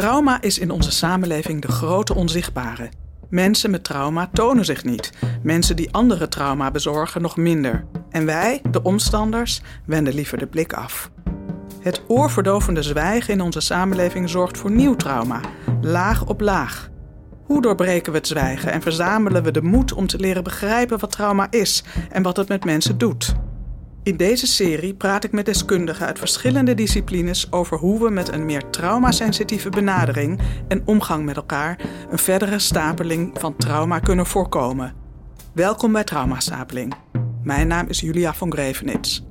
Trauma is in onze samenleving de grote onzichtbare. Mensen met trauma tonen zich niet. Mensen die andere trauma bezorgen nog minder. En wij, de omstanders, wenden liever de blik af. Het oorverdovende zwijgen in onze samenleving zorgt voor nieuw trauma, laag op laag. Hoe doorbreken we het zwijgen en verzamelen we de moed om te leren begrijpen wat trauma is en wat het met mensen doet? In deze serie praat ik met deskundigen uit verschillende disciplines over hoe we met een meer traumasensitieve benadering en omgang met elkaar een verdere stapeling van trauma kunnen voorkomen. Welkom bij Traumastapeling. Mijn naam is Julia van Grevenits.